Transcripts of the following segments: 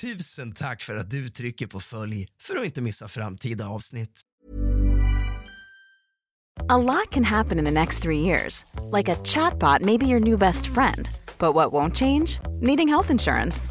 Tusen tack för att du trycker på följ för att inte missa framtida avsnitt. A lot can happen in the next three years. Like a chatbot may be your new best friend. But what won't change? Needing health insurance.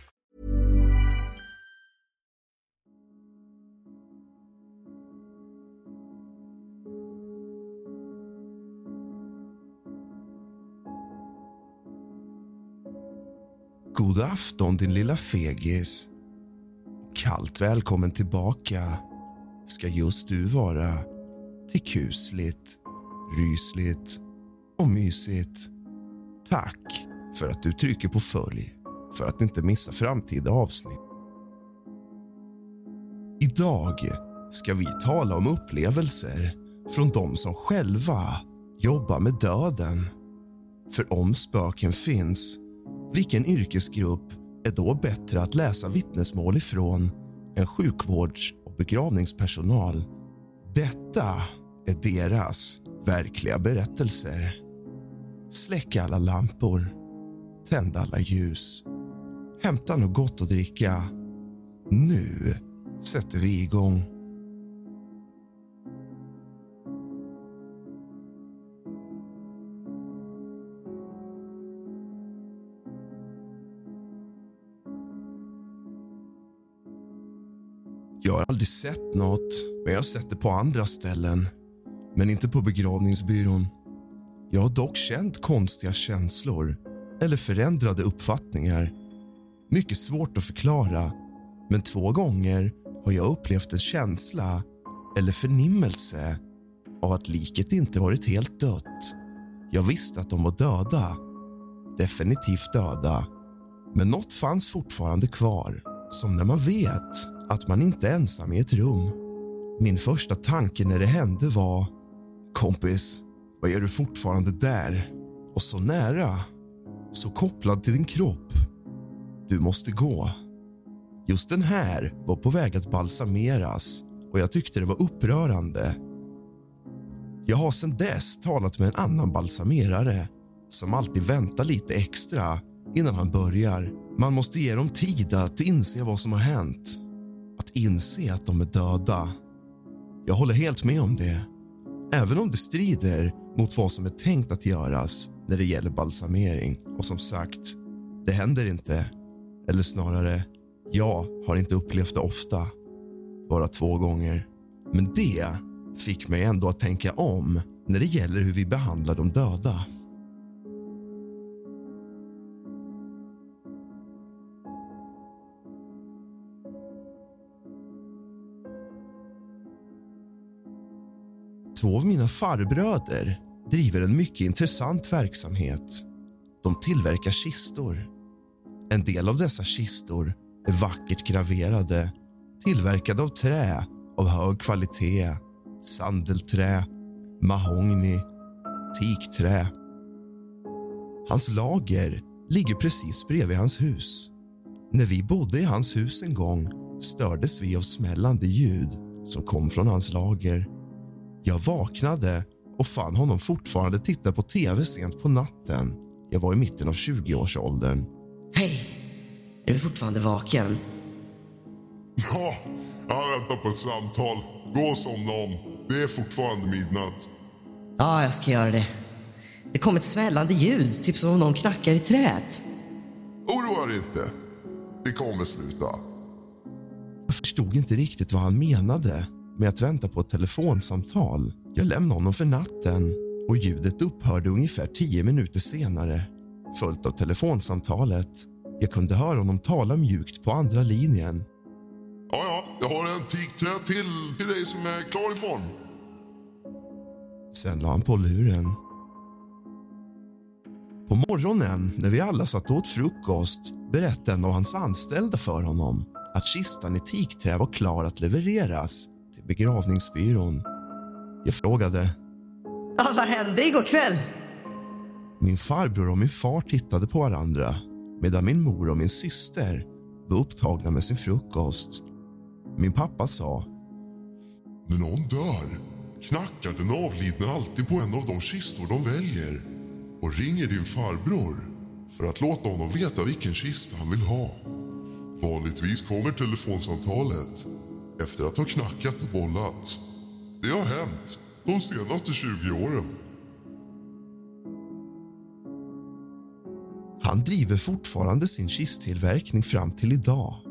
God afton din lilla fegis. Kallt välkommen tillbaka ska just du vara till kusligt, rysligt och mysigt. Tack för att du trycker på följ för att inte missa framtida avsnitt. Idag ska vi tala om upplevelser från de som själva jobbar med döden. För om spöken finns, vilken yrkesgrupp är då bättre att läsa vittnesmål ifrån än sjukvårds och begravningspersonal? Detta är deras verkliga berättelser. Släck alla lampor, tänd alla ljus. Hämta något gott att dricka. Nu sätter vi igång. Aldrig sett något, men jag har sett det på andra ställen. Men inte på begravningsbyrån. Jag har dock känt konstiga känslor eller förändrade uppfattningar. Mycket svårt att förklara, men två gånger har jag upplevt en känsla eller förnimmelse av att liket inte varit helt dött. Jag visste att de var döda, definitivt döda. Men något fanns fortfarande kvar, som när man vet att man inte är ensam i ett rum. Min första tanke när det hände var Kompis, vad gör du fortfarande där? Och så nära, så kopplad till din kropp. Du måste gå. Just den här var på väg att balsameras och jag tyckte det var upprörande. Jag har sedan dess talat med en annan balsamerare som alltid väntar lite extra innan han börjar. Man måste ge dem tid att inse vad som har hänt. Att inse att de är döda. Jag håller helt med om det. Även om det strider mot vad som är tänkt att göras när det gäller balsamering. Och som sagt, det händer inte. Eller snarare, jag har inte upplevt det ofta. Bara två gånger. Men det fick mig ändå att tänka om när det gäller hur vi behandlar de döda. Två av mina farbröder driver en mycket intressant verksamhet. De tillverkar kistor. En del av dessa kistor är vackert graverade tillverkade av trä av hög kvalitet. Sandelträ, mahogny, teakträ. Hans lager ligger precis bredvid hans hus. När vi bodde i hans hus en gång stördes vi av smällande ljud som kom från hans lager. Jag vaknade och fann honom fortfarande titta på tv sent på natten. Jag var i mitten av 20-årsåldern. Hej! Är du fortfarande vaken? Ja, jag väntar på ett samtal. Gå och somna om. Det är fortfarande midnatt. Ja, jag ska göra det. Det kom ett smällande ljud, typ som om någon knackar i träet. Oroa dig inte. Det kommer sluta. Jag förstod inte riktigt vad han menade med att vänta på ett telefonsamtal. Jag lämnade honom för natten och ljudet upphörde ungefär tio minuter senare följt av telefonsamtalet. Jag kunde höra honom tala mjukt på andra linjen. Ja, ja, jag har en teakträd till till dig som är klar imorgon. Sen la han på luren. På morgonen, när vi alla satt och åt frukost berättade en av hans anställda för honom att kistan i teakträ var klar att levereras begravningsbyrån. Jag frågade. Ja, vad hände igår kväll? Min farbror och min far tittade på varandra medan min mor och min syster var upptagna med sin frukost. Min pappa sa. När någon dör knackar den avlidne alltid på en av de kistor de väljer och ringer din farbror för att låta honom veta vilken kista han vill ha. Vanligtvis kommer telefonsamtalet efter att ha knackat och bollat. Det har hänt de senaste 20 åren. Han driver fortfarande sin kisttillverkning fram till idag.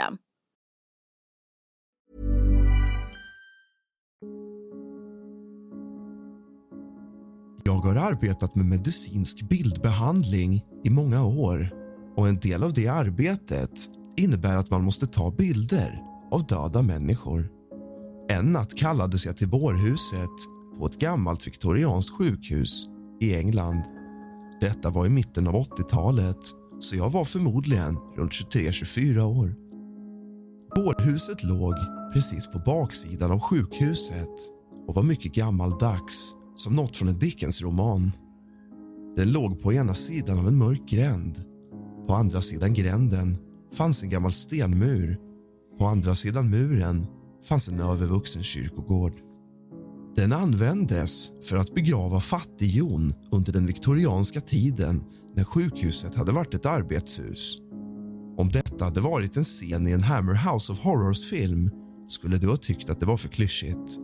Jag har arbetat med medicinsk bildbehandling i många år och en del av det arbetet innebär att man måste ta bilder av döda människor. En natt kallades jag till bårhuset på ett gammalt viktorianskt sjukhus i England. Detta var i mitten av 80-talet, så jag var förmodligen runt 23-24 år. Bårhuset låg precis på baksidan av sjukhuset och var mycket gammaldags, som något från en Dickens-roman. Den låg på ena sidan av en mörk gränd. På andra sidan gränden fanns en gammal stenmur. På andra sidan muren fanns en övervuxen kyrkogård. Den användes för att begrava fattighjon under den viktorianska tiden när sjukhuset hade varit ett arbetshus. Om detta hade varit en scen i en Hammer House of Horrors-film skulle du ha tyckt att det var för klyschigt.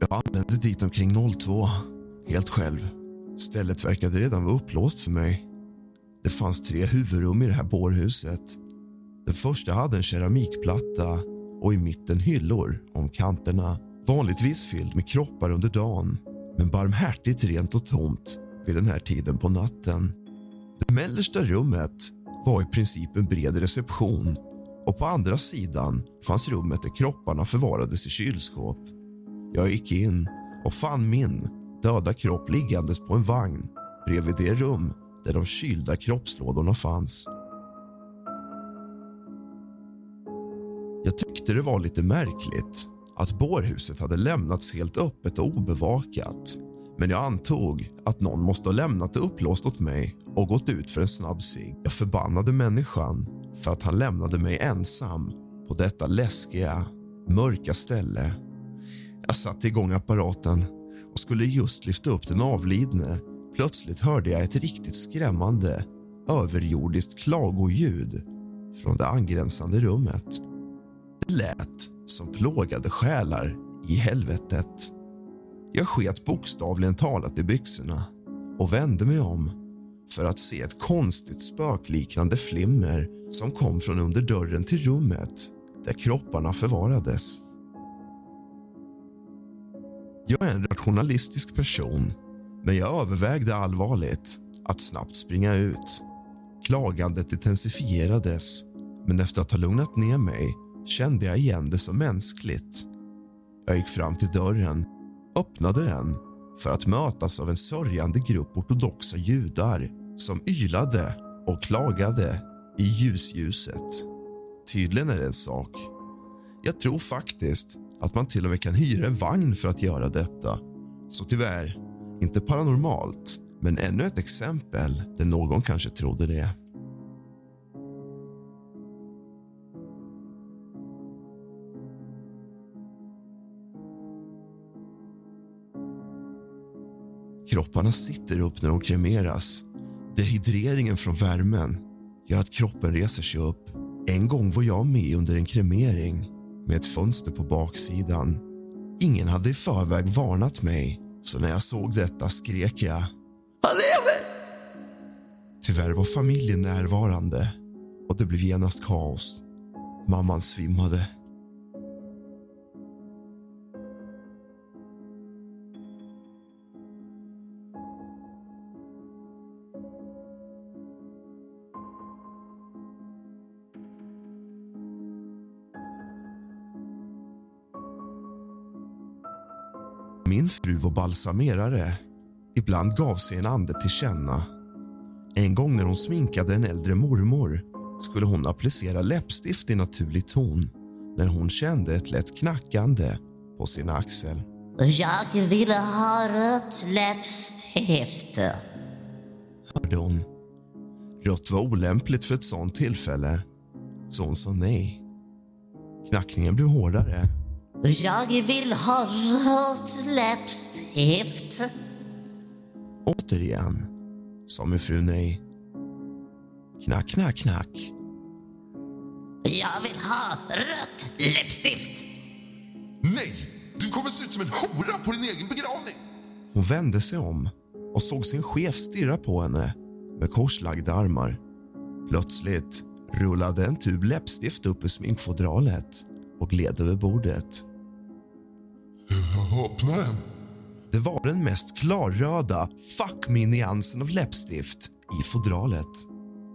Jag anlände dit omkring 02, helt själv. Stället verkade redan vara upplåst för mig. Det fanns tre huvudrum i det här bårhuset. Den första hade en keramikplatta och i mitten hyllor om kanterna. Vanligtvis fylld med kroppar under dagen men barmhärtigt rent och tomt vid den här tiden på natten. Det mellersta rummet var i princip en bred reception och på andra sidan fanns rummet där kropparna förvarades i kylskåp. Jag gick in och fann min döda kropp liggandes på en vagn bredvid det rum där de kylda kroppslådorna fanns. Jag tyckte det var lite märkligt att bårhuset hade lämnats helt öppet och obevakat men jag antog att någon måste ha lämnat det upplåst åt mig och gått ut för en snabb cigg. Jag förbannade människan för att han lämnade mig ensam på detta läskiga, mörka ställe. Jag satte igång apparaten och skulle just lyfta upp den avlidne. Plötsligt hörde jag ett riktigt skrämmande, överjordiskt klagoljud från det angränsande rummet. Det lät som plågade själar i helvetet. Jag sket bokstavligen talat i byxorna och vände mig om för att se ett konstigt spökliknande flimmer som kom från under dörren till rummet där kropparna förvarades. Jag är en rationalistisk person, men jag övervägde allvarligt att snabbt springa ut. Klagandet intensifierades, men efter att ha lugnat ner mig kände jag igen det som mänskligt. Jag gick fram till dörren, öppnade den för att mötas av en sörjande grupp ortodoxa judar som ylade och klagade i ljusljuset. Tydligen är det en sak. Jag tror faktiskt att man till och med kan hyra en vagn för att göra detta. Så tyvärr, inte paranormalt, men ännu ett exempel där någon kanske trodde det. Kropparna sitter upp när de kremeras. Dehydreringen från värmen gör att kroppen reser sig upp. En gång var jag med under en kremering med ett fönster på baksidan. Ingen hade i förväg varnat mig, så när jag såg detta skrek jag. Han lever! Tyvärr var familjen närvarande och det blev genast kaos. Mamman svimmade. Min fru var balsamerare. Ibland gav sig en ande till känna. En gång när hon sminkade en äldre mormor skulle hon applicera läppstift i naturlig ton när hon kände ett lätt knackande på sin axel. Jag ville ha rött läppstift. Hörde hon. Rött var olämpligt för ett sånt tillfälle, så hon sa nej. Knackningen blev hårdare. Jag vill ha rött läppstift. Återigen sa min fru nej. Knack, knack, knack. Jag vill ha rött läppstift. Nej! Du kommer se ut som en hora på din egen begravning. Hon vände sig om och såg sin chef stirra på henne med korslagda armar. Plötsligt rullade en tub läppstift upp ur sminkfodralet och gled över bordet. Öppna den. Det var den mest klarröda fuck me-nyansen av läppstift i fodralet.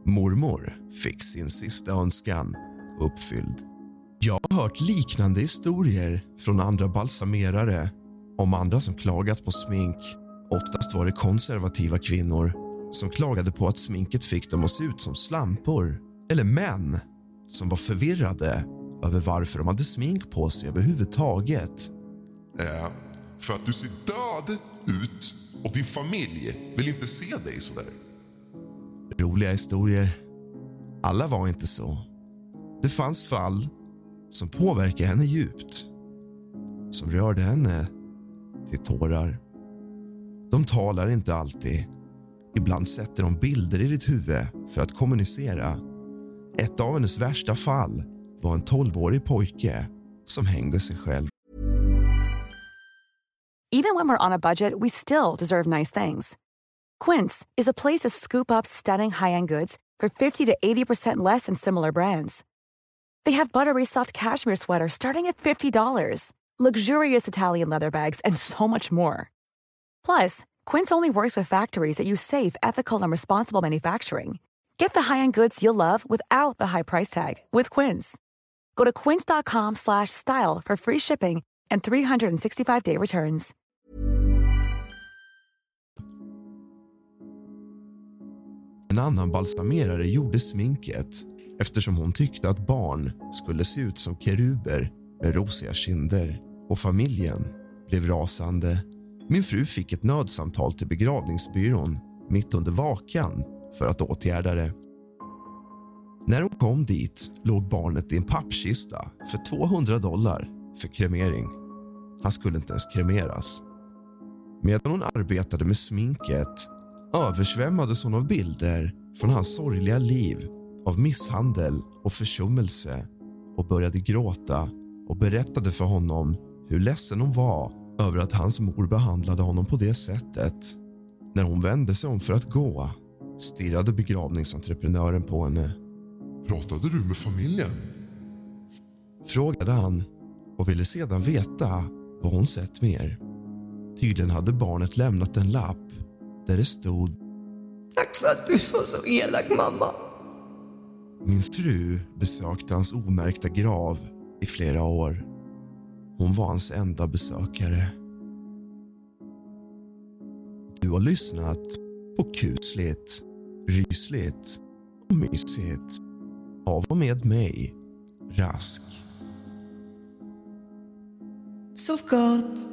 Mormor fick sin sista önskan uppfylld. Jag har hört liknande historier från andra balsamerare om andra som klagat på smink. Oftast var det konservativa kvinnor som klagade på att sminket fick dem att se ut som slampor eller män som var förvirrade över varför de hade smink på sig överhuvudtaget. Äh, för att du ser död ut och din familj vill inte se dig sådär. Roliga historier. Alla var inte så. Det fanns fall som påverkade henne djupt. Som rörde henne till tårar. De talar inte alltid. Ibland sätter de bilder i ditt huvud för att kommunicera. Ett av hennes värsta fall var en tolvårig pojke som hängde sig själv. Even when we're on a budget we still deserve nice things. Quince is a place to scoop up stunning high-end goods for 50 to 80% less than similar brands. They have buttery soft cashmere sweaters starting at $50, luxurious Italian leather bags, and so much more. Plus, Quince only works with factories that use safe, ethical, and responsible manufacturing. Get the high-end goods you'll love without the high price tag with Quince. Go to quince.com slash style for free shipping and 365-day returns. En annan balsamerare gjorde sminket eftersom hon tyckte att barn skulle se ut som keruber med rosiga kinder. Och familjen blev rasande. Min fru fick ett nödsamtal till begravningsbyrån mitt under vakan för att åtgärda det. När hon kom dit låg barnet i en pappkista för 200 dollar för kremering. Han skulle inte ens kremeras. Medan hon arbetade med sminket översvämmades hon av bilder från hans sorgliga liv av misshandel och försummelse och började gråta och berättade för honom hur ledsen hon var över att hans mor behandlade honom på det sättet. När hon vände sig om för att gå stirrade begravningsentreprenören på henne. Pratade du med familjen? Frågade han och ville sedan veta vad hon sett mer. Tydligen hade barnet lämnat en lapp där det stod Tack för att du var så elak, mamma. Min fru besökte hans omärkta grav i flera år. Hon var hans enda besökare. Du har lyssnat på kusligt, rysligt och mysigt av och med mig, Rask. Sov gott.